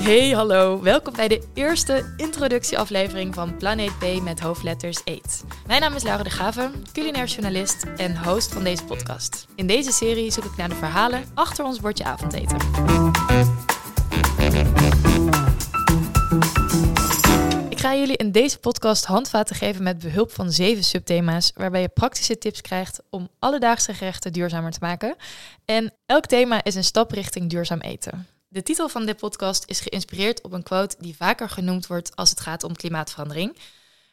Hey, hallo. Welkom bij de eerste introductieaflevering van Planeet B met hoofdletters Eet. Mijn naam is Laura de Graven, culinair journalist en host van deze podcast. In deze serie zoek ik naar de verhalen achter ons bordje avondeten. Ik ga jullie in deze podcast handvaten geven met behulp van zeven subthema's, waarbij je praktische tips krijgt om alledaagse gerechten duurzamer te maken. En elk thema is een stap richting duurzaam eten. De titel van dit podcast is geïnspireerd op een quote die vaker genoemd wordt als het gaat om klimaatverandering.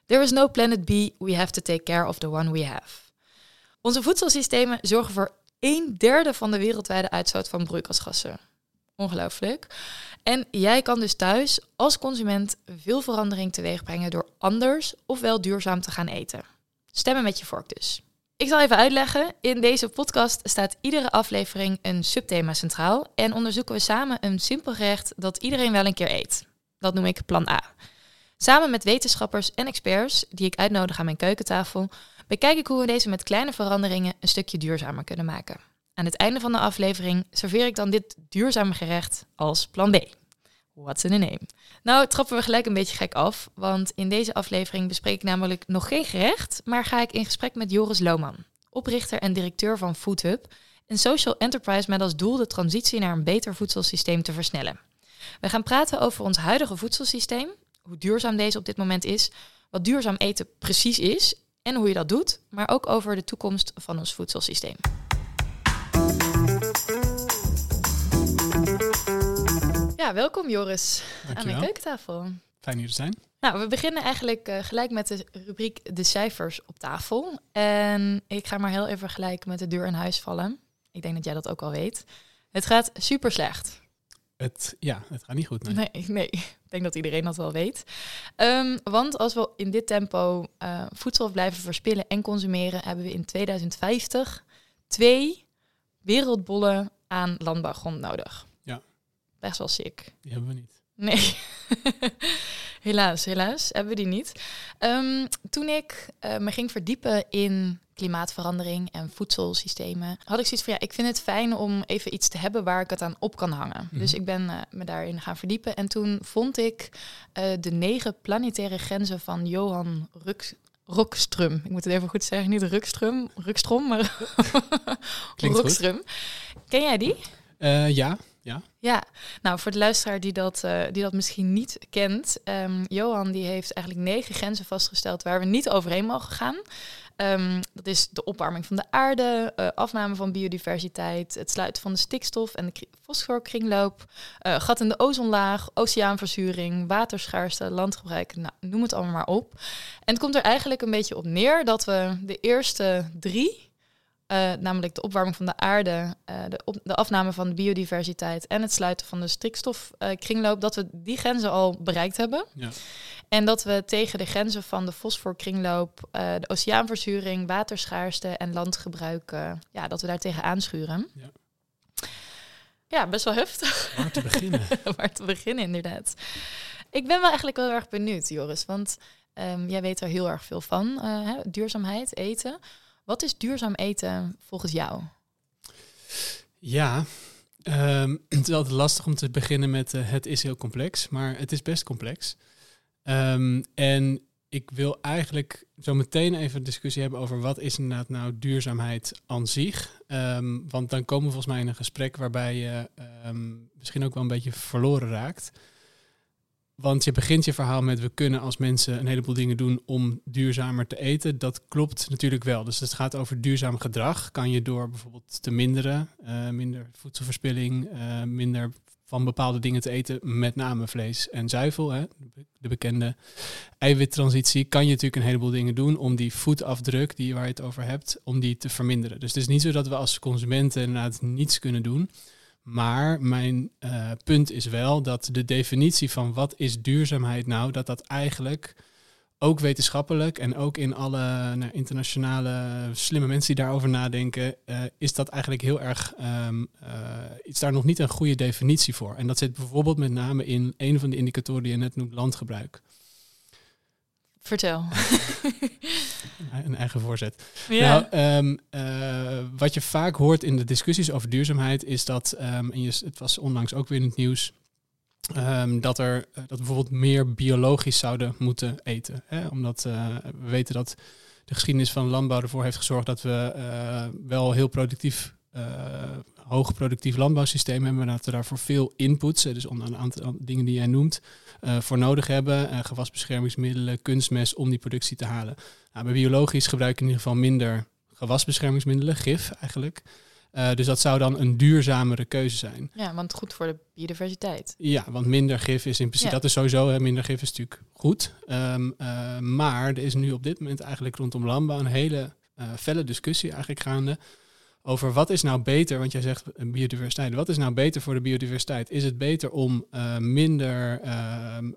There is no planet B, we have to take care of the one we have. Onze voedselsystemen zorgen voor een derde van de wereldwijde uitstoot van broeikasgassen. Ongelooflijk. En jij kan dus thuis als consument veel verandering teweeg brengen door anders ofwel duurzaam te gaan eten. Stemmen met je vork dus. Ik zal even uitleggen. In deze podcast staat iedere aflevering een subthema centraal en onderzoeken we samen een simpel gerecht dat iedereen wel een keer eet. Dat noem ik plan A. Samen met wetenschappers en experts die ik uitnodig aan mijn keukentafel, bekijk ik hoe we deze met kleine veranderingen een stukje duurzamer kunnen maken. Aan het einde van de aflevering serveer ik dan dit duurzame gerecht als plan B. What's in a name? Nou, trappen we gelijk een beetje gek af, want in deze aflevering bespreek ik namelijk nog geen gerecht, maar ga ik in gesprek met Joris Lohman, oprichter en directeur van FoodHub, een social enterprise met als doel de transitie naar een beter voedselsysteem te versnellen. We gaan praten over ons huidige voedselsysteem, hoe duurzaam deze op dit moment is, wat duurzaam eten precies is en hoe je dat doet, maar ook over de toekomst van ons voedselsysteem. Ja, welkom Joris aan mijn keukentafel. Fijn hier te zijn. Nou, we beginnen eigenlijk eh, gelijk met de rubriek de cijfers op tafel. En ik ga maar heel even gelijk met de deur in huis vallen. Ik denk dat jij dat ook al weet. Het gaat super slecht. Het, ja, het gaat niet goed. Nee. Nee, nee. Ik denk dat iedereen dat wel weet. Ehm, want als we in dit tempo eh, voedsel blijven verspillen en consumeren, hebben we in 2050 twee wereldbollen aan landbouwgrond nodig. Best wel sick. Die hebben we niet. Nee, helaas, helaas hebben we die niet. Ehm, toen ik eh, me ging verdiepen in klimaatverandering en voedselsystemen, had ik zoiets van ja, ik vind het fijn om even iets te hebben waar ik het aan op kan hangen. Mhm. Dus ik ben eh, me daarin gaan verdiepen en toen vond ik eh, de negen planetaire grenzen van Johan Ruk. Rockström. Ik moet het even goed zeggen, niet Rukström, Rukstrom, maar. Rockström. Ken jij die? Eh, ja, ja. Ja, nou voor de luisteraar die dat, eh, die dat misschien niet kent, ehm, Johan die heeft eigenlijk negen grenzen vastgesteld waar we niet overheen mogen gaan. Ehm, dat is de opwarming van de aarde, eh, afname van biodiversiteit, het sluiten van de stikstof en de kri- fosforkringloop, eh, gat in de ozonlaag, oceaanverzuring, waterschaarste, landgebruik, nou, noem het allemaal maar op. En het komt er eigenlijk een beetje op neer dat we de eerste drie eh, namelijk de opwarming van de aarde, eh, de, op, de afname van de biodiversiteit en het sluiten van de stikstofkringloop, dat we die grenzen al bereikt hebben. Ja. En dat we tegen de grenzen van de fosforkringloop, eh, de oceaanverzuring, waterschaarste en landgebruik, ja, dat we daar tegen aanschuren. Ja. Ja, best wel heftig. Waar te beginnen? Waar te beginnen, inderdaad. Ik ben wel eigenlijk heel erg benieuwd, Joris, want ehm, jij weet er heel erg veel van, hè, duurzaamheid, eten. Wat is duurzaam eten volgens jou? ja, ehm, het is altijd lastig om te beginnen met eh, het is heel complex, maar het is best complex. Ehm, en ik wil eigenlijk zo meteen even een discussie hebben over wat is inderdaad nou duurzaamheid aan zich. Ehm, want dan komen we volgens mij in een gesprek waarbij je misschien ook wel een beetje verloren raakt. Want je begint je verhaal met we kunnen als mensen een heleboel dingen doen om duurzamer te eten. Dat klopt natuurlijk wel. Dus het gaat over duurzaam gedrag. Kan je door bijvoorbeeld te minderen, eh, minder voedselverspilling, eh, minder van bepaalde dingen te eten, met name vlees en zuivel, hè, de bekende eiwittransitie, kan je natuurlijk een heleboel dingen doen om die voetafdruk die waar je het over hebt, om die te verminderen. Dus het is niet zo dat we als consumenten inderdaad niets kunnen doen. Maar mijn eh, punt is wel dat de definitie van wat is duurzaamheid nou, dat dat eigenlijk ook wetenschappelijk en ook in alle nou, internationale slimme mensen die daarover nadenken, eh, is dat eigenlijk heel erg, ehm, eh, is daar nog niet een goede definitie voor. En dat zit bijvoorbeeld met name in een van de indicatoren die je net noemt, landgebruik. Vertel. Een eigen voorzet. ja. Nou, ehm, eh, wat je vaak hoort in de discussies over duurzaamheid is dat, ehm, en je, het was onlangs ook weer in het nieuws, ehm, dat, er, eh, dat we bijvoorbeeld meer biologisch zouden moeten eten. Hè? Omdat eh, we weten dat de geschiedenis van landbouw ervoor heeft gezorgd dat we uh, wel heel productief, uh, hoog productief landbouwsysteem hebben. Maar dat we daarvoor veel inputs, dus onder een aantal dingen die jij noemt, uh, voor nodig hebben. gewasbeschermingsmiddelen, kunstmest om die productie te halen. Nou, bij biologisch gebruiken in ieder geval minder gewasbeschermingsmiddelen, gif eigenlijk. Uh, dus dat zou dan een duurzamere keuze zijn. Ja, want goed voor de biodiversiteit. Ja, want minder gif is in principe, ja. dat is sowieso, hè, minder gif is natuurlijk goed. Um, uh, maar er is nu op dit moment eigenlijk rondom landbouw een hele felle discussie eigenlijk gaande over wat is nou beter, want jij zegt biodiversiteit, wat is nou beter voor de biodiversiteit? Is het beter om minder ehm,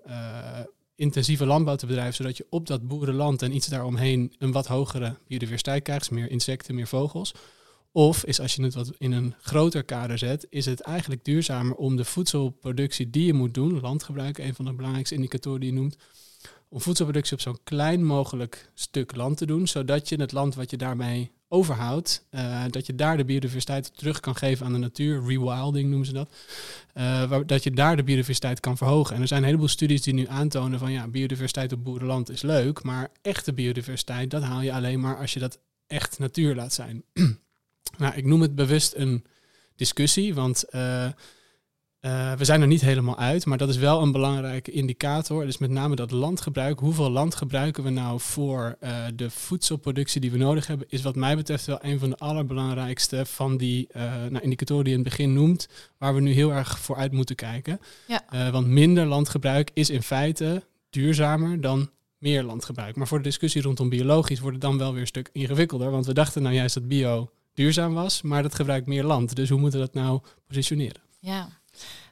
intensieve landbouw te bedrijven, zodat je op dat boerenland en iets daaromheen een wat hogere biodiversiteit krijgt, dus meer insecten, meer vogels? Of is als je het wat in een groter kader zet, is het eigenlijk duurzamer om de voedselproductie die je moet doen, landgebruik, een van de belangrijkste indicatoren die je noemt, om voedselproductie op zo'n klein mogelijk stuk land te doen, zodat je het land wat je daarmee overhoudt, uh, dat je daar de biodiversiteit terug kan geven aan de natuur, rewilding noemen ze dat, waar, dat je daar de biodiversiteit kan verhogen. En er zijn een heleboel studies die nu aantonen van ja, biodiversiteit op boerenland is leuk, maar echte biodiversiteit, dat haal je alleen maar als je dat echt natuur laat zijn. Nou, ik noem het bewust een discussie, want uh, uh, we zijn er niet helemaal uit, maar dat is wel een belangrijke indicator. Dus met name dat landgebruik. Hoeveel land gebruiken we nou voor uh, de voedselproductie die we nodig hebben, is wat mij betreft wel een van de allerbelangrijkste van die nou, indicatoren die je in het begin noemt, waar we nu heel erg voor uit moeten kijken. Ja. want minder landgebruik is in feite duurzamer dan meer landgebruik. Maar voor de discussie rondom biologisch wordt het dan wel weer een stuk ingewikkelder, want we dachten nou juist dat bio duurzaam was, maar dat gebruikt meer land. Dus hoe moeten we dat nou positioneren? Ja,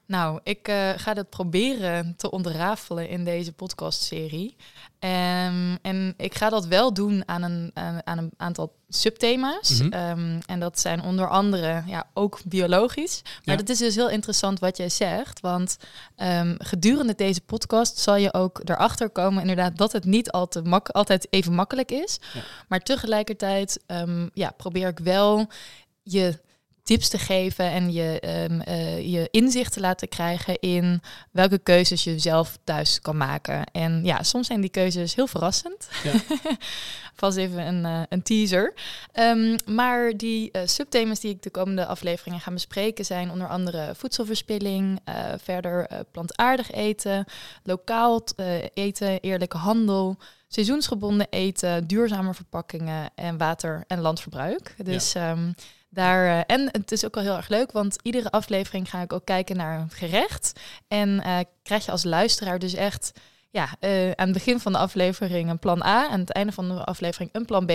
nou, ik uh, ga dat proberen te ontrafelen in deze podcastserie. Um, en ik ga dat wel doen aan een, aan een aantal subthema's. Mm -hmm. um, en dat zijn onder andere ja, ook biologisch. Maar ja. dat is dus heel interessant wat jij zegt. Want um, gedurende deze podcast zal je ook erachter komen, inderdaad, dat het niet al te mak altijd even makkelijk is. Ja. Maar tegelijkertijd ja, probeer ik wel je tips te geven en je, um, uh, je inzicht te laten krijgen in welke keuzes je zelf thuis kan maken. En ja, soms zijn die keuzes heel verrassend. Ja. Vast even een, uh, een teaser. Um, maar die uh, subthema's die ik de komende afleveringen ga bespreken zijn onder andere voedselverspilling, verder plantaardig eten, lokaal eten, eerlijke handel seizoensgebonden eten, duurzame verpakkingen en water- en landverbruik. Dus ja. um, daar, uh, en het is ook wel heel erg leuk, want iedere aflevering ga ik ook kijken naar een gerecht. En uh, krijg je als luisteraar dus echt ja, uh, aan het begin van de aflevering een plan A. Aan het einde van de aflevering een plan B.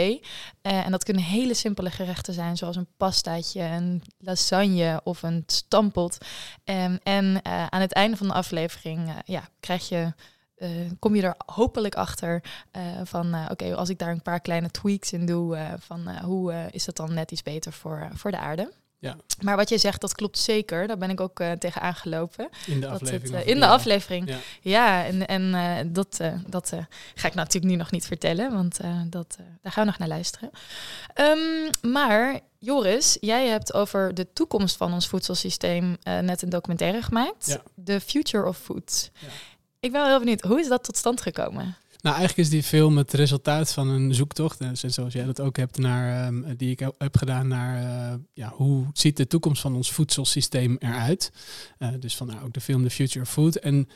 en dat kunnen hele simpele gerechten zijn, zoals een pastaatje, een lasagne of een stampot. Um, en aan het einde van de aflevering ja, krijg je uh, kom je er hopelijk achter uh, van, uh, oké, als ik daar een paar kleine tweaks in doe, van hoe is dat dan net iets beter voor, voor de aarde. Ja. Maar wat je zegt, dat klopt zeker. Daar ben ik ook tegen aangelopen. In de aflevering. Het, in de aflevering. Ja, ja en, en dat, dat ga ik natuurlijk nu nog niet vertellen, want dat, daar gaan we nog naar luisteren. Um, maar Joris, jij hebt over de toekomst van ons voedselsysteem net een documentaire gemaakt. The Future of Food. Ik ben wel heel benieuwd, hoe is dat tot stand gekomen? Nou, eigenlijk is die film het resultaat van een zoektocht. Zoals jij dat ook hebt, naar, um, die ik heb gedaan naar uh, ja, hoe ziet de toekomst van ons voedselsysteem eruit. Uh, dus vandaar ook de film The Future of Food. En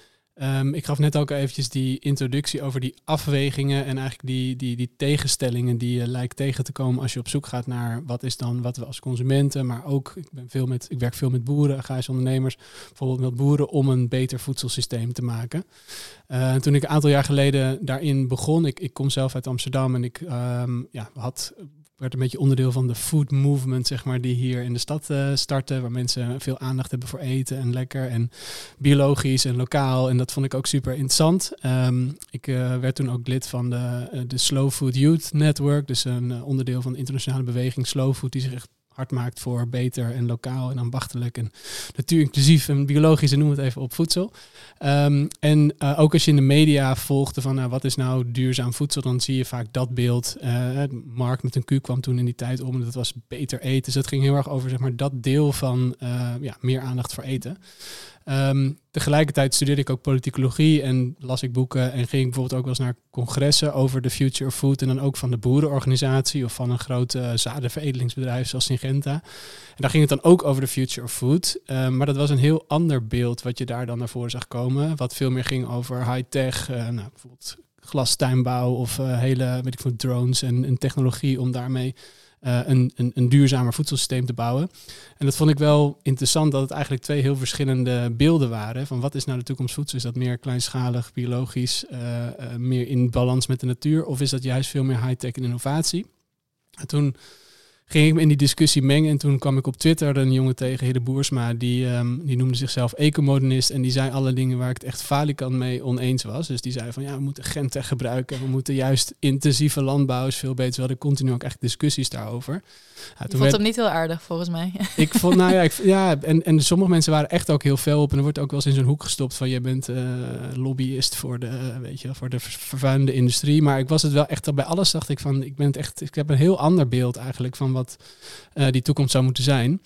Um, ik gaf net ook eventjes die introductie over die afwegingen en eigenlijk die, die, die tegenstellingen die je lijkt tegen te komen als je op zoek gaat naar wat is dan wat we als consumenten, maar ook ik, ben veel met, ik werk veel met boeren, agrarische ondernemers, bijvoorbeeld met boeren om een beter voedselsysteem te maken. Uh, toen ik een aantal jaar geleden daarin begon, ik, ik kom zelf uit Amsterdam en ik um, ja, had werd een beetje onderdeel van de food movement, zeg maar, die hier in de stad uh, starten, waar mensen veel aandacht hebben voor eten en lekker en biologisch en lokaal. En dat vond ik ook super interessant. Um, ik uh, werd toen ook lid van de, uh, de Slow Food Youth Network, dus een onderdeel van de internationale beweging Slow Food, die zich echt hard maakt voor beter en lokaal en ambachtelijk en natuurinclusief en biologisch en noem het even op voedsel. Um, en uh, ook als je in de media volgde van nou, wat is nou duurzaam voedsel, dan zie je vaak dat beeld. Uh, Mark met een Q kwam toen in die tijd om en dat was beter eten. Dus het ging heel erg over zeg maar, dat deel van ja, meer aandacht voor eten. Ehm, tegelijkertijd studeerde ik ook politicologie en las ik boeken en ging bijvoorbeeld ook wel eens naar congressen over de future of food en dan ook van de boerenorganisatie of van een groot uh, zadenveredelingsbedrijf zoals Syngenta. En daar ging het dan ook over de future of food, ehm, maar dat was een heel ander beeld wat je daar dan naar voren zag komen, wat veel meer ging over high-tech, uh, nou, bijvoorbeeld glastuinbouw of uh, hele weet ik drones en, en technologie om daarmee uh, een, een, een, duurzamer voedselsysteem te bouwen. En dat vond ik wel interessant dat het eigenlijk twee heel verschillende beelden waren. Van wat is nou de toekomst voedsel? Is dat meer kleinschalig, biologisch, uh, uh, meer in balans met de natuur? Of is dat juist veel meer high-tech en innovatie? En toen ging ik me in die discussie mengen. En toen kwam ik op Twitter een jongen tegen, Hede Boersma, die, um, die noemde zichzelf ecomodernist. En die zei alle dingen waar ik het echt falikant mee oneens was. Dus die zei van ja, we moeten gentech gebruiken. We moeten juist intensieve landbouw is veel beter. We hadden continu ook echt discussies daarover. Ja, toen vond werd... hem niet heel aardig volgens mij. Ik vond, nou ja, ik, ja en, en sommige mensen waren echt ook heel fel op. En er wordt ook wel eens in zo'n hoek gestopt van je bent uh, lobbyist voor de, weet je, voor de vervuilende industrie. Maar ik was het wel echt, bij alles dacht ik van, ik ben het echt, ik heb een heel ander beeld eigenlijk van wat uh, die toekomst zou moeten zijn.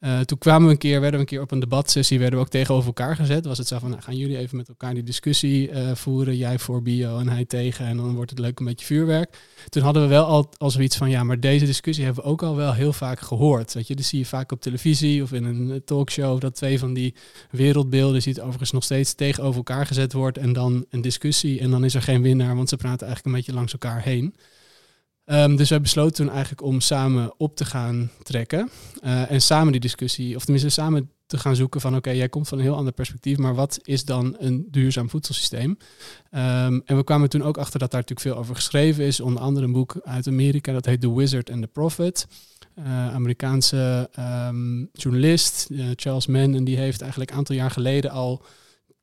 Uh, toen kwamen we een keer, werden we een keer op een debatsessie, werden we ook tegenover elkaar gezet. Was het zo van, nou, gaan jullie even met elkaar die discussie uh, voeren, jij voor bio en hij tegen, en dan wordt het leuk een beetje vuurwerk. Toen hadden we wel al, al zoiets van, ja, maar deze discussie hebben we ook al wel heel vaak gehoord. Weet je, dat zie je vaak op televisie of in een talkshow, dat twee van die wereldbeelden, die het overigens nog steeds tegenover elkaar gezet wordt, en dan een discussie, en dan is er geen winnaar, want ze praten eigenlijk een beetje langs elkaar heen. Um, dus wij besloten toen eigenlijk om samen op te gaan trekken. Uh, en samen die discussie, of tenminste samen te gaan zoeken van oké, jij komt van een heel ander perspectief, maar wat is dan een duurzaam voedselsysteem? Um, en we kwamen toen ook achter dat daar natuurlijk veel over geschreven is. Onder andere een boek uit Amerika, dat heet The Wizard and the Prophet. Uh, Amerikaanse um, journalist, uh, Charles Mann, en die heeft eigenlijk een aantal jaar geleden al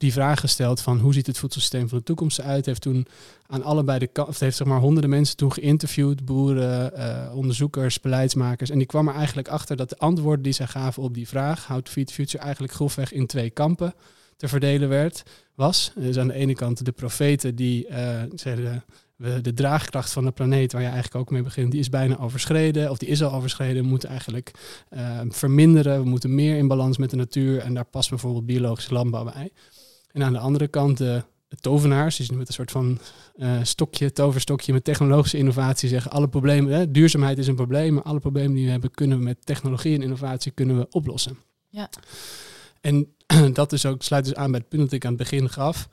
die vraag gesteld van hoe ziet het voedselsysteem van de toekomst eruit. Heeft toen aan allebei de kanten, heeft zeg maar honderden mensen toen geïnterviewd, boeren, uh, onderzoekers, beleidsmakers. En die kwam er eigenlijk achter dat de antwoorden die zij gaven op die vraag, to feed future, eigenlijk grofweg in twee kampen te verdelen werd, was. Dus aan de ene kant de profeten die uh, zeiden, de draagkracht van de planeet, waar je eigenlijk ook mee begint, die is bijna overschreden. Of die is al overschreden. We moeten eigenlijk uh, verminderen. We moeten meer in balans met de natuur. En daar past bijvoorbeeld biologische landbouw bij. En aan de andere kant de, de tovenaars, die met een soort van uh, stokje, toverstokje met technologische innovatie zeggen alle problemen, hè, duurzaamheid is een probleem, maar alle problemen die we hebben kunnen we met technologie en innovatie kunnen we oplossen. Ja. En dat is ook, sluit dus aan bij het punt dat ik aan het begin gaf.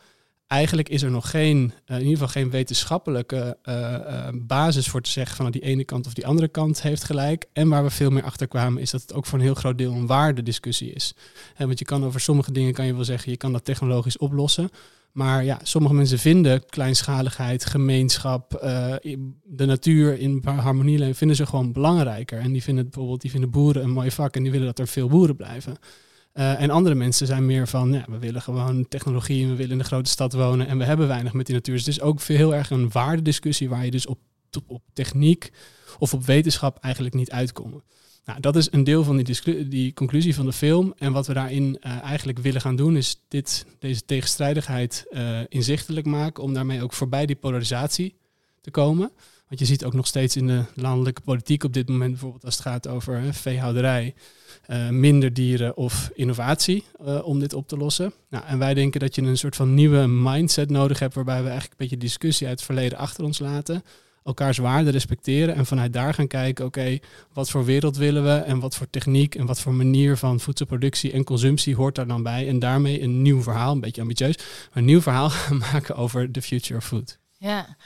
Eigenlijk is er nog geen, uh, in ieder geval geen wetenschappelijke uh, basis voor te zeggen van die ene kant of die andere kant heeft gelijk. En waar we veel meer achter kwamen is dat het ook voor een heel groot deel een waardediscussie is. Want je kan over sommige dingen kan je wel zeggen, je kan dat technologisch oplossen. Maar ja, sommige mensen vinden kleinschaligheid, gemeenschap, de natuur in harmonie vinden ze gewoon belangrijker. En die vinden bijvoorbeeld, die vinden boeren een mooi vak en die willen dat er veel boeren blijven. Uh, en andere mensen zijn meer van, ja, we willen gewoon technologie en we willen in de grote stad wonen en we hebben weinig met die natuur. Dus het is ook veel, heel erg een waardediscussie waar je dus op, op, techniek of op wetenschap eigenlijk niet uitkomt. Nou, dat is een deel van die, conclusie van de film. En wat we daarin uh, eigenlijk willen gaan doen, is dit, deze tegenstrijdigheid uh, inzichtelijk maken. Om daarmee ook voorbij die polarisatie te komen. Want je ziet ook nog steeds in de landelijke politiek op dit moment, bijvoorbeeld als het gaat over hè, veehouderij, uh, minder dieren of innovatie om dit op te lossen. Nou, en wij denken dat je een soort van nieuwe mindset nodig hebt, waarbij we eigenlijk een beetje discussie uit het verleden achter ons laten elkaars waarden respecteren en vanuit daar gaan kijken, oké, wat voor wereld willen we en wat voor techniek en wat voor manier van voedselproductie en consumptie hoort daar dan bij. En daarmee een nieuw verhaal, een beetje ambitieus, maar een nieuw verhaal gaan maken over the future of food. Ja,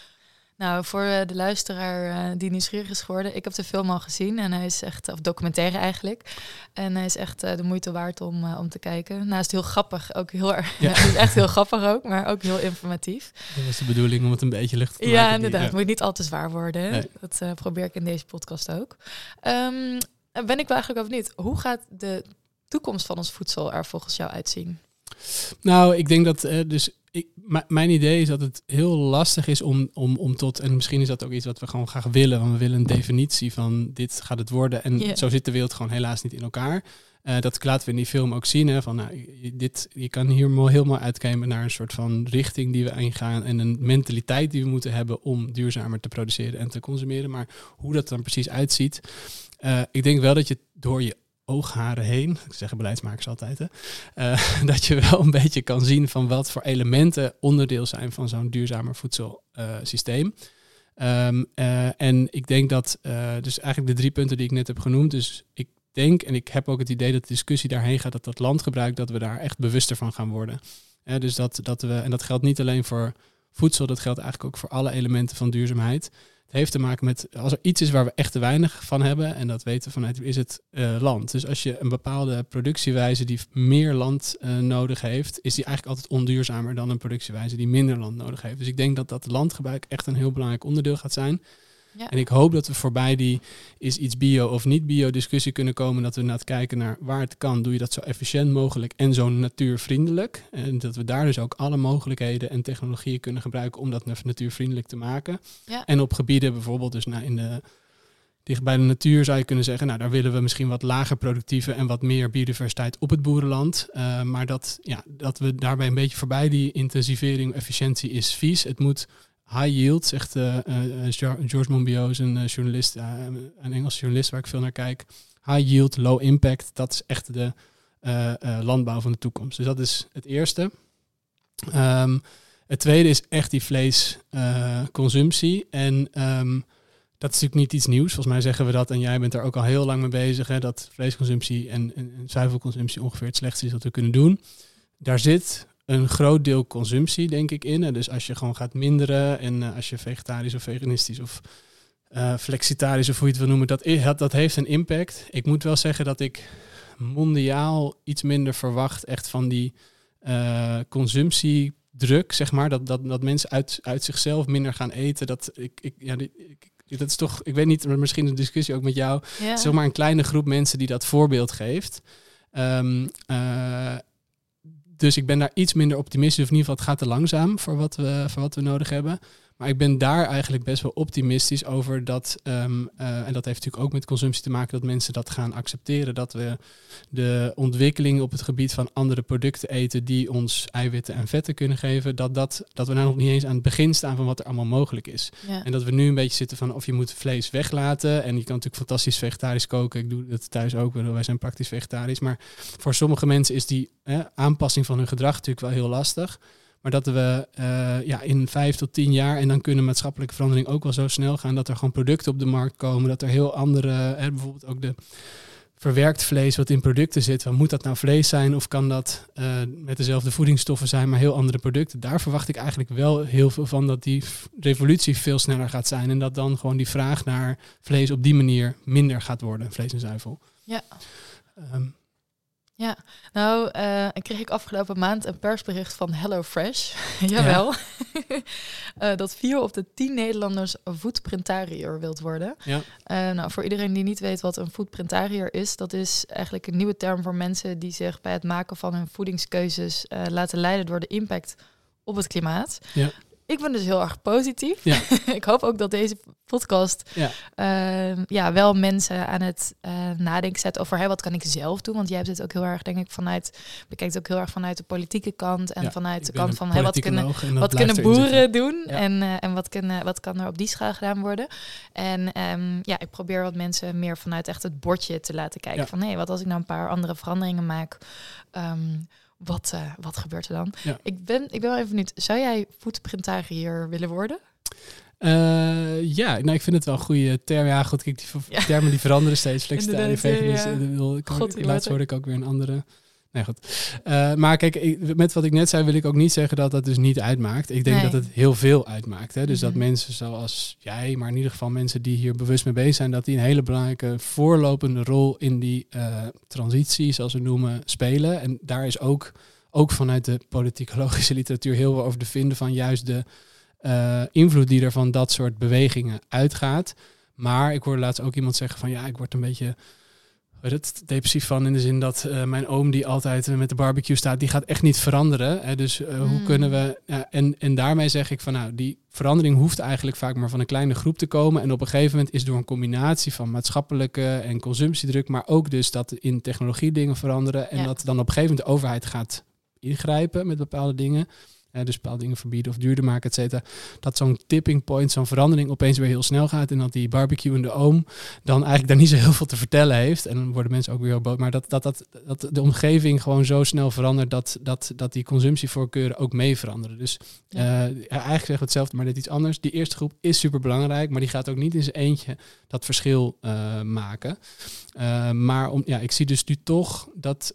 nou, voor eh, de luisteraar uh, die nieuwsgierig is geworden, ik heb de film al gezien en hij is echt, of documentaire eigenlijk, en hij is echt uh, de moeite waard om, om te kijken. Nou, is heel grappig, ook heel erg, ja. echt heel grappig ook, maar ook heel informatief. Dat was de bedoeling om het een beetje luchtig te ja, maken. Inderdaad, ja, inderdaad, moet niet al te zwaar worden. Nee. Dat probeer ik in deze podcast ook. Um, ben ik wel eigenlijk wel benieuwd, hoe gaat de toekomst van ons voedsel er volgens jou uitzien? Nou, ik denk dat dus ik, mijn idee is dat het heel lastig is om, om, om tot, en misschien is dat ook iets wat we gewoon graag willen, want we willen een definitie van dit gaat het worden. En yeah. zo zit de wereld gewoon helaas niet in elkaar. Uh, dat laten we in die film ook zien. Hè, van, nou, dit, je kan hier mooi uitkomen naar een soort van richting die we ingaan en een mentaliteit die we moeten hebben om duurzamer te produceren en te consumeren. Maar hoe dat dan precies uitziet, uh, ik denk wel dat je door je oogharen heen, ik zeggen beleidsmakers altijd, hè, eh, dat je wel een beetje kan zien van wat voor elementen onderdeel zijn van zo'n duurzamer voedselsysteem. Um, en ik denk dat, dus eigenlijk de drie punten die ik net heb genoemd, dus ik denk en ik heb ook het idee dat de discussie daarheen gaat dat dat landgebruik, dat we daar echt bewuster van gaan worden. dus dat, dat we, en dat geldt niet alleen voor voedsel, dat geldt eigenlijk ook voor alle elementen van duurzaamheid heeft te maken met als er iets is waar we echt te weinig van hebben, en dat weten we vanuit, is het uh, land. Dus als je een bepaalde productiewijze die meer land uh, nodig heeft, is die eigenlijk altijd onduurzamer dan een productiewijze die minder land nodig heeft. Dus ik denk dat dat landgebruik echt een heel belangrijk onderdeel gaat zijn. Ja. En ik hoop dat we voorbij die is iets bio of niet bio discussie kunnen komen. Dat we naar het kijken naar waar het kan, doe je dat zo efficiënt mogelijk en zo natuurvriendelijk. En dat we daar dus ook alle mogelijkheden en technologieën kunnen gebruiken om dat natuurvriendelijk te maken. Ja. En op gebieden bijvoorbeeld, dus nou in de dicht bij de natuur zou je kunnen zeggen, nou daar willen we misschien wat lager productieve en wat meer biodiversiteit op het boerenland. Uh, maar dat, ja, dat we daarbij een beetje voorbij die intensivering, efficiëntie is vies. Het moet high yield, zegt uh, George Monbiot, een journalist, een Engelse journalist waar ik veel naar kijk. High yield, low impact, dat is echt de landbouw van de toekomst. Dus dat is het eerste. Um, het tweede is echt die vleesconsumptie. en um, dat is natuurlijk niet iets nieuws. Volgens mij zeggen we dat en jij bent er ook al heel lang mee bezig. Hè, dat vleesconsumptie en, en, en zuivelconsumptie ongeveer het slechtste is wat we kunnen doen. Daar zit een groot deel consumptie, denk ik, in. Dus als je gewoon gaat minderen en uh, als je vegetarisch of veganistisch of uh, flexitarisch of hoe je het wil noemen, dat, dat heeft een impact. Ik moet wel zeggen dat ik mondiaal iets minder verwacht echt van die uh, consumptiedruk, zeg maar. Dat, dat, dat mensen uit, uit zichzelf minder gaan eten. Dat, ik, ik, ja, ik, dat is toch, ik weet niet, misschien een discussie ook met jou. Ja. Zeg maar een kleine groep mensen die dat voorbeeld geeft. Um, dus ik ben daar iets minder optimistisch. Of in ieder geval, het gaat te langzaam voor wat we, voor wat we nodig hebben. Maar ik ben daar eigenlijk best wel optimistisch over dat, um, uh, en dat heeft natuurlijk ook met consumptie te maken, dat mensen dat gaan accepteren. Dat we de ontwikkeling op het gebied van andere producten eten die ons eiwitten en vetten kunnen geven, dat, dat, dat we nou nog niet eens aan het begin staan van wat er allemaal mogelijk is. En dat we nu een beetje zitten van of je moet vlees weglaten. En je kan natuurlijk fantastisch vegetarisch koken. Ik doe dat thuis ook, wij zijn praktisch vegetarisch. Maar voor sommige mensen is die aanpassing van hun gedrag natuurlijk wel heel lastig. Maar dat we uh, ja, in vijf tot tien jaar, en dan kunnen maatschappelijke veranderingen ook wel zo snel gaan, dat er gewoon producten op de markt komen, dat er heel andere, hè, bijvoorbeeld ook de verwerkt vlees wat in producten zit. Moet dat nou vlees zijn of kan dat uh, met dezelfde voedingsstoffen zijn, maar heel andere producten? Daar verwacht ik eigenlijk wel heel veel van dat die revolutie veel sneller gaat zijn en dat dan gewoon die vraag naar vlees op die manier minder gaat worden, vlees en zuivel. Ja. Um, ja, nou, uh, kreeg ik afgelopen maand een persbericht van HelloFresh. Jawel. uh, dat vier op de tien Nederlanders een foodprintariër wilt worden. Ja. Uh, nou, voor iedereen die niet weet wat een foodprintariër is, dat is eigenlijk een nieuwe term voor mensen die zich bij het maken van hun voedingskeuzes laten leiden door de impact op het klimaat. Ja ik ben dus heel erg positief. Ja. ik hoop ook dat deze podcast ja. Uh, ja, wel mensen aan het uh, nadenken zet over hey, wat kan ik zelf doen. Want jij hebt het ook heel erg, denk ik, vanuit bekijkt ook heel erg vanuit de politieke kant en vanuit de kant van hey, wat kunnen, wat kunnen boeren doen en, uh, en wat, kunnen, wat kan er op die schaal gedaan worden. En um, ja, ik probeer wat mensen meer vanuit echt het bordje te laten kijken van hé, hey, wat als ik nou een paar andere veranderingen maak. Um, wat, uh, wat gebeurt er dan? Ja. Ik, ben, ik ben wel even benieuwd. Zou jij foodprintariër willen worden? Uh, ja, nou, ik vind het wel een goede term. Ja, goed, kijk, die ja. termen die veranderen steeds. Flexitariër, veganisme. Ja. Laatst hoorde ik ook weer een andere. Nee, goed. Uh, maar kijk, ik, met wat ik net zei, wil ik ook niet zeggen dat dat dus niet uitmaakt. Ik denk nee. dat het heel veel uitmaakt. Hè? Dus mm -hmm. dat mhm. mensen zoals jij, maar in ieder geval mensen die hier bewust mee bezig zijn, dat die een hele belangrijke voorlopende rol in die uh, transitie, zoals we noemen, spelen. En daar is ook, ook vanuit de politicologische literatuur heel veel over te vinden van juist de uh, invloed die er van dat soort bewegingen uitgaat. Maar ik hoorde laatst ook iemand zeggen van ja, ik word een beetje het depressief van in de zin dat uh, mijn oom die altijd met de barbecue staat, die gaat echt niet veranderen. Hè? Dus uh, mm. hoe kunnen we. Ja, en, en daarmee zeg ik van nou, die verandering hoeft eigenlijk vaak maar van een kleine groep te komen. En op een gegeven moment is door een combinatie van maatschappelijke en consumptiedruk, maar ook dus dat in technologie dingen veranderen. En ja. dat dan op een gegeven moment de overheid gaat ingrijpen met bepaalde dingen. Dus bepaalde dingen verbieden of duurder maken, et cetera. Dat zo'n tipping point, zo'n verandering opeens weer heel snel gaat. En dat die barbecue in de oom dan eigenlijk daar niet zo heel veel te vertellen heeft. En dan worden mensen ook weer heel boos. Maar dat, dat, dat, dat de omgeving gewoon zo snel verandert dat, dat, dat die consumptievoorkeuren ook mee veranderen. Dus Ja. eh, eigenlijk zeggen we hetzelfde, maar dit iets anders. Die eerste groep is super belangrijk, maar die gaat ook niet in zijn eentje dat verschil eh, maken. Eh, maar om, ja, ik zie dus nu toch dat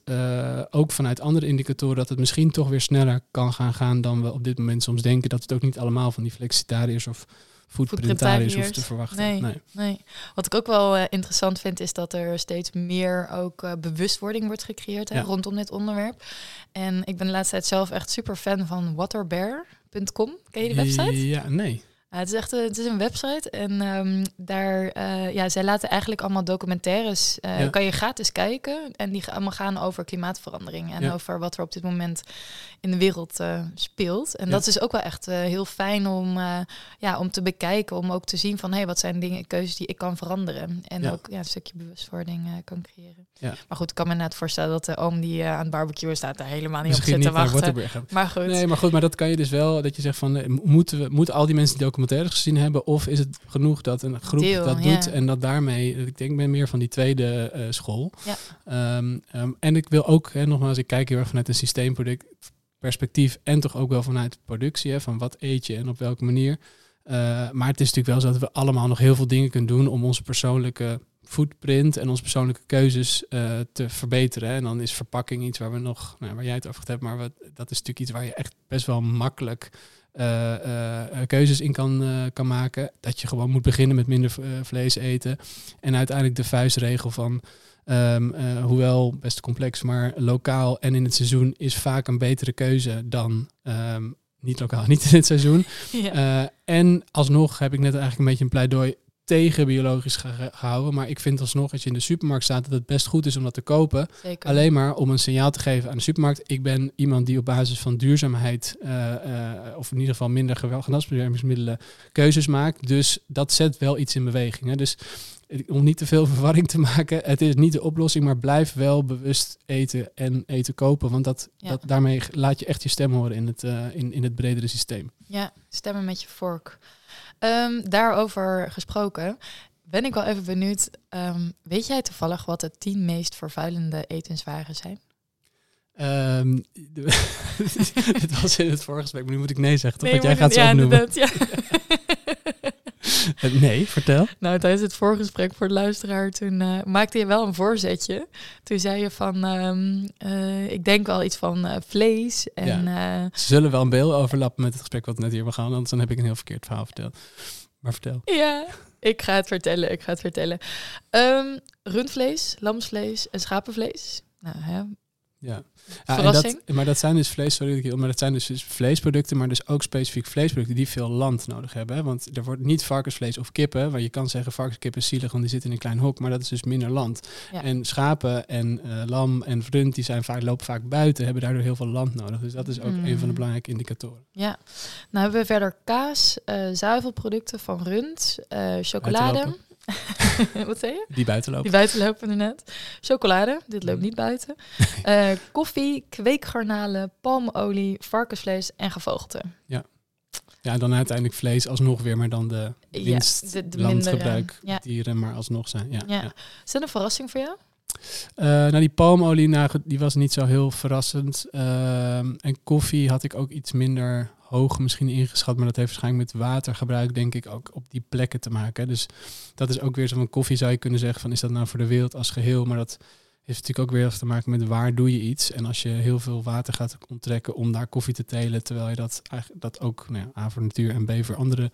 ook vanuit andere indicatoren dat het misschien toch weer sneller kan gaan gaan dan we op dit moment soms denken. Dat het ook niet allemaal van die flexitariërs of foodprintariërs hoeft te verwachten. Nee. Nee. Wat ik ook wel eh, interessant vind, is dat er steeds meer ook eh, bewustwording wordt gecreëerd hè, Ja. rondom dit onderwerp. En ik ben de laatste tijd zelf echt super fan van waterbear.com. Ken je die website? Ja, nee. Het is echt een, het is een website en ehm, daar, eh, ja, zij laten eigenlijk allemaal documentaires, Ja. kan je gratis kijken en die gaan allemaal gaan over klimaatverandering en Ja. over wat er op dit moment in de wereld eh, speelt. En Ja. dat is ook wel echt heel fijn om, ja, om te bekijken, om ook te zien van, hé, hey, wat zijn dingen, keuzes die ik kan veranderen en ook ja, een stukje bewustwording kan creëren. Maar goed, ik kan me net voorstellen dat de oom die aan het barbecue staat daar helemaal niet Misschien op niet zit te naar wachten. Maar goed. Nee, maar goed, maar dat kan je dus wel, dat je zegt van, moeten, we, moeten al die mensen die documentaires gezien hebben, of is het genoeg dat een groep Deel, dat ja. doet en dat daarmee, ik denk, ik ben meer van die tweede eh, school. Ja. Ehm, ehm, en ik wil ook, hè, nogmaals, ik kijk heel erg vanuit een systeemproduct perspectief en toch ook wel vanuit productie, hè, van wat eet je en op welke manier. Eh, maar het is natuurlijk wel zo dat we allemaal nog heel veel dingen kunnen doen om onze persoonlijke footprint en onze persoonlijke keuzes eh, te verbeteren. En dan is verpakking iets waar we nog, nou, waar jij het over hebt, maar wat, dat is natuurlijk iets waar je echt best wel makkelijk eh, eh, keuzes in kan, eh, kan maken. Dat je gewoon moet beginnen met minder vlees eten. En uiteindelijk de vuistregel van, ehm, eh, hoewel best complex, maar lokaal en in het seizoen is vaak een betere keuze dan ehm, niet lokaal, niet in het seizoen. ja. En alsnog heb ik net eigenlijk een beetje een pleidooi tegen biologisch ge- gehouden. Maar ik vind alsnog, als je in de supermarkt staat, dat het best goed is om dat te kopen. Zeker. Alleen maar om een signaal te geven aan de supermarkt. Ik ben iemand die op basis van duurzaamheid, eh, eh, of in ieder geval minder geweld- gedragsbeschermingsmiddelen, keuzes maakt. Dus dat zet wel iets in beweging. Hè. Dus eh, om niet te veel verwarring te maken, het is niet de oplossing, maar blijf wel bewust eten en eten kopen. Want dat, Ja. dat, daarmee laat je echt je stem horen in het, in, in het bredere systeem. Ja, stemmen met je vork. Ehm, daarover gesproken, ben ik wel even benieuwd. ehm, weet jij toevallig wat de tien meest vervuilende etenswaren zijn? Ehm, dit was in het vorige gesprek, maar nu moet ik nee zeggen. Toch? Nee, Want jij gaat ja, opnoemen. inderdaad, ja. Nee, vertel. nou, tijdens het voorgesprek voor de luisteraar, toen eh, maakte je wel een voorzetje. Toen zei je van, ehm, eh, ik denk wel iets van eh, vlees en... Ze zullen wel een beeld overlappen met het gesprek wat we net hier gehad, anders dan heb ik een heel verkeerd verhaal verteld. Maar vertel. Ja, ik ga het vertellen, ik ga het vertellen. Ehm, rundvlees, lamsvlees en schapenvlees. Nou, hè, Ja. Ja, en dat, maar dat zijn dus vlees, sorry, maar dat zijn dus, dus vleesproducten, maar dus ook specifiek vleesproducten die veel land nodig hebben. Hè? Want er wordt niet varkensvlees of kippen, waar je kan zeggen varkenskip is zielig, want die zitten in een klein hok, maar dat is dus minder land. Ja. En schapen en eh, lam en rund, die zijn vaak, lopen vaak buiten, hebben daardoor heel veel land nodig. Dus dat is ook Mm. een van de belangrijke indicatoren. Ja, nou hebben we verder kaas, eh zuivelproducten van rund, eh, chocolade. Buitenlopen. Wat zei je? Die buiten lopen. Die buiten lopen inderdaad. Chocolade, dit loopt niet buiten. Eh, koffie, kweekgarnalen, palmolie, varkensvlees en gevogelte. Ja, dan uiteindelijk vlees alsnog weer, maar dan de Ja, winst de- de landgebruik ja. dieren maar alsnog zijn. Ja, Ja. ja. Is dat een verrassing voor jou? Eh, nou, die palmolie, nou, die was niet zo heel verrassend. Ehm, en koffie had ik ook iets minder hoog misschien ingeschat, maar dat heeft waarschijnlijk met watergebruik denk ik ook op die plekken te maken. Dus dat is ook weer zo van koffie zou je kunnen zeggen van is dat nou voor de wereld als geheel, maar dat heeft natuurlijk ook weer te maken met waar doe je iets. En als je heel veel water gaat onttrekken om daar koffie te telen, terwijl je dat, dat ook nou ja, A voor natuur en B voor andere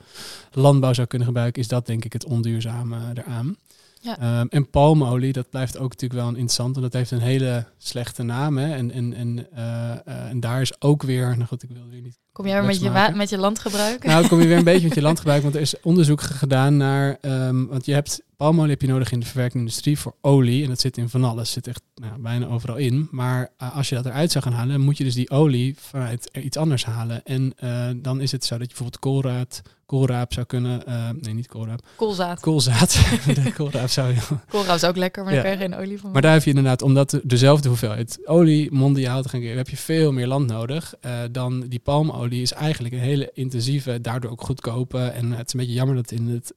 landbouw zou kunnen gebruiken, is dat denk ik het onduurzame eraan. Ja. Ehm, en palmolie, dat blijft ook natuurlijk wel een interessant, want dat heeft een hele slechte naam. Hè? En, en, en, eh, eh, en daar is ook weer, nou goed, ik wil weer niet Kom jij weer met je, met je landgebruik? nou, kom je weer een beetje met je landgebruik, want er is onderzoek ge- gedaan naar, ehm, want je hebt palmolie heb je nodig in de verwerkende industrie voor olie en dat zit in van alles, zit echt nou, bijna overal in. Maar eh, als je dat eruit zou gaan halen, moet je dus die olie vanuit iets anders halen. En eh, dan is het zo dat je bijvoorbeeld koolraad, koolraap zou kunnen. eh, nee, niet koolraap. Koolzaad. Koolzaad. koolraap zou je. Koolraap is ook lekker, maar Ja. daar kan je geen olie van Maar daar heb je inderdaad, omdat de- dezelfde hoeveelheid olie mondiaal te gaan geven, heb je veel meer land nodig. dan die palmolie is eigenlijk een hele intensieve, daardoor ook goedkope. En het is een beetje jammer dat het in het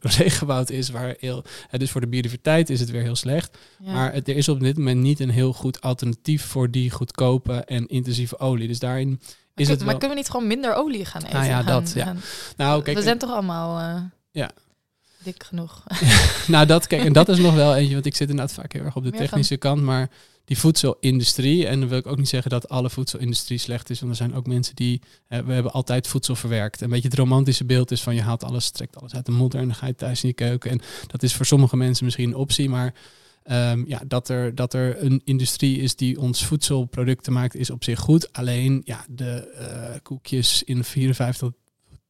regenwoud is, waar heel. eh, dus voor de biodiversiteit is het weer heel slecht. Ja. Maar het, er is op dit moment niet een heel goed alternatief voor die goedkope en intensieve olie. Dus daarin is het maar kunnen we niet gewoon minder olie gaan eten? Nou ja, Gaan- dat, ja. gaan- Nou, kijk, we zijn toch allemaal eh, Ja. dik genoeg. nou, dat, kijk, en dat is nog wel eentje, want ik zit inderdaad vaak heel erg op de Meer van- technische kant, maar die voedselindustrie, en dan wil ik ook niet zeggen dat alle voedselindustrie slecht is, want er zijn ook mensen die, we hebben altijd voedsel verwerkt. Een beetje het romantische beeld is van je haalt alles, trekt alles uit de modder en dan ga je thuis in je keuken. En dat is voor sommige mensen misschien een optie, maar ehm, ja, dat, er, dat er een industrie is die ons voedselproducten maakt, is op zich goed. Alleen ja, de eh, koekjes in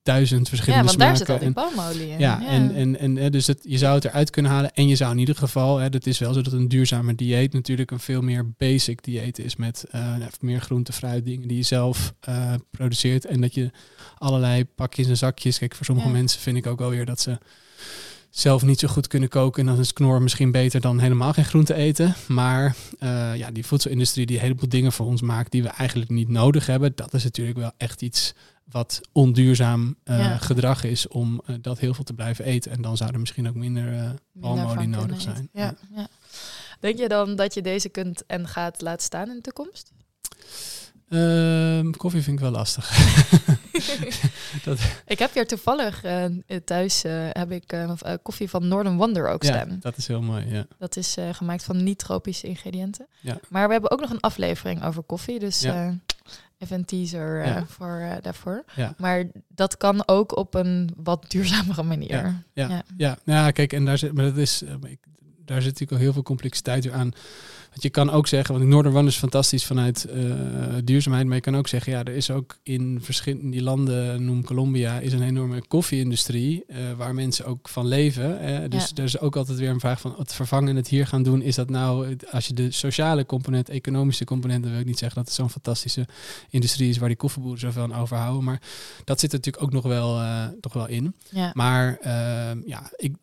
54.000 verschillende Ja, want daar zit smaken. al die palmolie in. ja, en, en, en dus het, je zou het eruit kunnen halen. En je zou in ieder geval, hè, dat is wel zo dat een duurzamer dieet natuurlijk een veel meer basic dieet is. Met eh, meer groente, fruit, dingen die je zelf eh, produceert. En dat je allerlei pakjes en zakjes. Kijk, voor sommige Ja. mensen vind ik ook wel weer dat ze zelf niet zo goed kunnen koken. En dan is knor misschien beter dan helemaal geen groente eten. Maar eh, ja, die voedselindustrie die een heleboel dingen voor ons maakt die we eigenlijk niet nodig hebben. Dat is natuurlijk wel echt iets wat onduurzaam eh, Ja. gedrag is om eh, dat heel veel te blijven eten. En dan zou er misschien ook minder Minder palmolie nodig zijn. Ja, ja. Denk je dan dat je deze kunt en gaat laten staan in de toekomst? Ehm, koffie vind ik wel lastig. dat, Ik heb hier toevallig thuis heb ik koffie van Northern Wonder ook staan. dat is heel mooi. Ja. Dat is gemaakt van niet-tropische ingrediënten. Maar we hebben ook nog een aflevering over koffie. Dus Ja. Even een teaser eh, voor, eh, daarvoor. Ja. Maar dat kan ook op een wat duurzamere manier. Ja. Ja, Ja. ja. nou ja, kijk, en daar zit, maar dat is, eh, ik, daar zit natuurlijk al heel veel complexiteit aan. Want je kan ook zeggen, want Northern One is fantastisch vanuit eh, duurzaamheid, maar je kan ook zeggen, ja, er is ook in verschillende landen, noem Colombia, is een enorme koffie-industrie eh, waar mensen ook van leven. dus Ja. er is ook altijd weer een vraag van het vervangen en het hier gaan doen. Is dat nou, als je de sociale component, economische component, dan wil ik niet zeggen dat het zo'n fantastische industrie is waar die koffieboeren zoveel aan overhouden, maar dat zit er natuurlijk ook nog wel, eh, toch wel in. Ja. Maar ja, ik,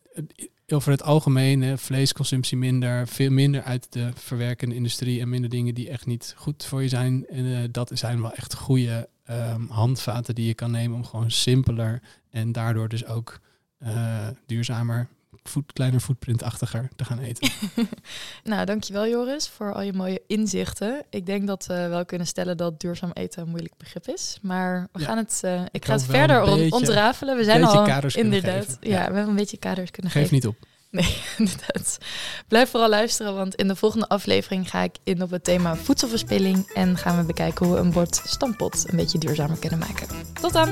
over het algemeen, vleesconsumptie minder, veel minder uit de verwerkende industrie en minder dingen die echt niet goed voor je zijn. En eh, dat zijn wel echt goede ehm, handvaten die je kan nemen om gewoon simpeler en daardoor dus ook eh, duurzamer, voet, kleiner footprintachtiger te gaan eten. Nou, dankjewel Joris voor al je mooie inzichten. Ik denk dat we wel kunnen stellen dat duurzaam eten een moeilijk begrip is. Maar we Ja. gaan het, eh, ik ga het verder beetje- ontrafelen. We zijn al inderdaad. Ja, Ja. we hebben een beetje kaders kunnen Geef geven. niet op. Nee, inderdaad. Blijf vooral luisteren, want in de volgende aflevering ga ik in op het thema voedselverspilling en gaan we bekijken hoe we een bord stampot een beetje duurzamer kunnen maken. Tot dan!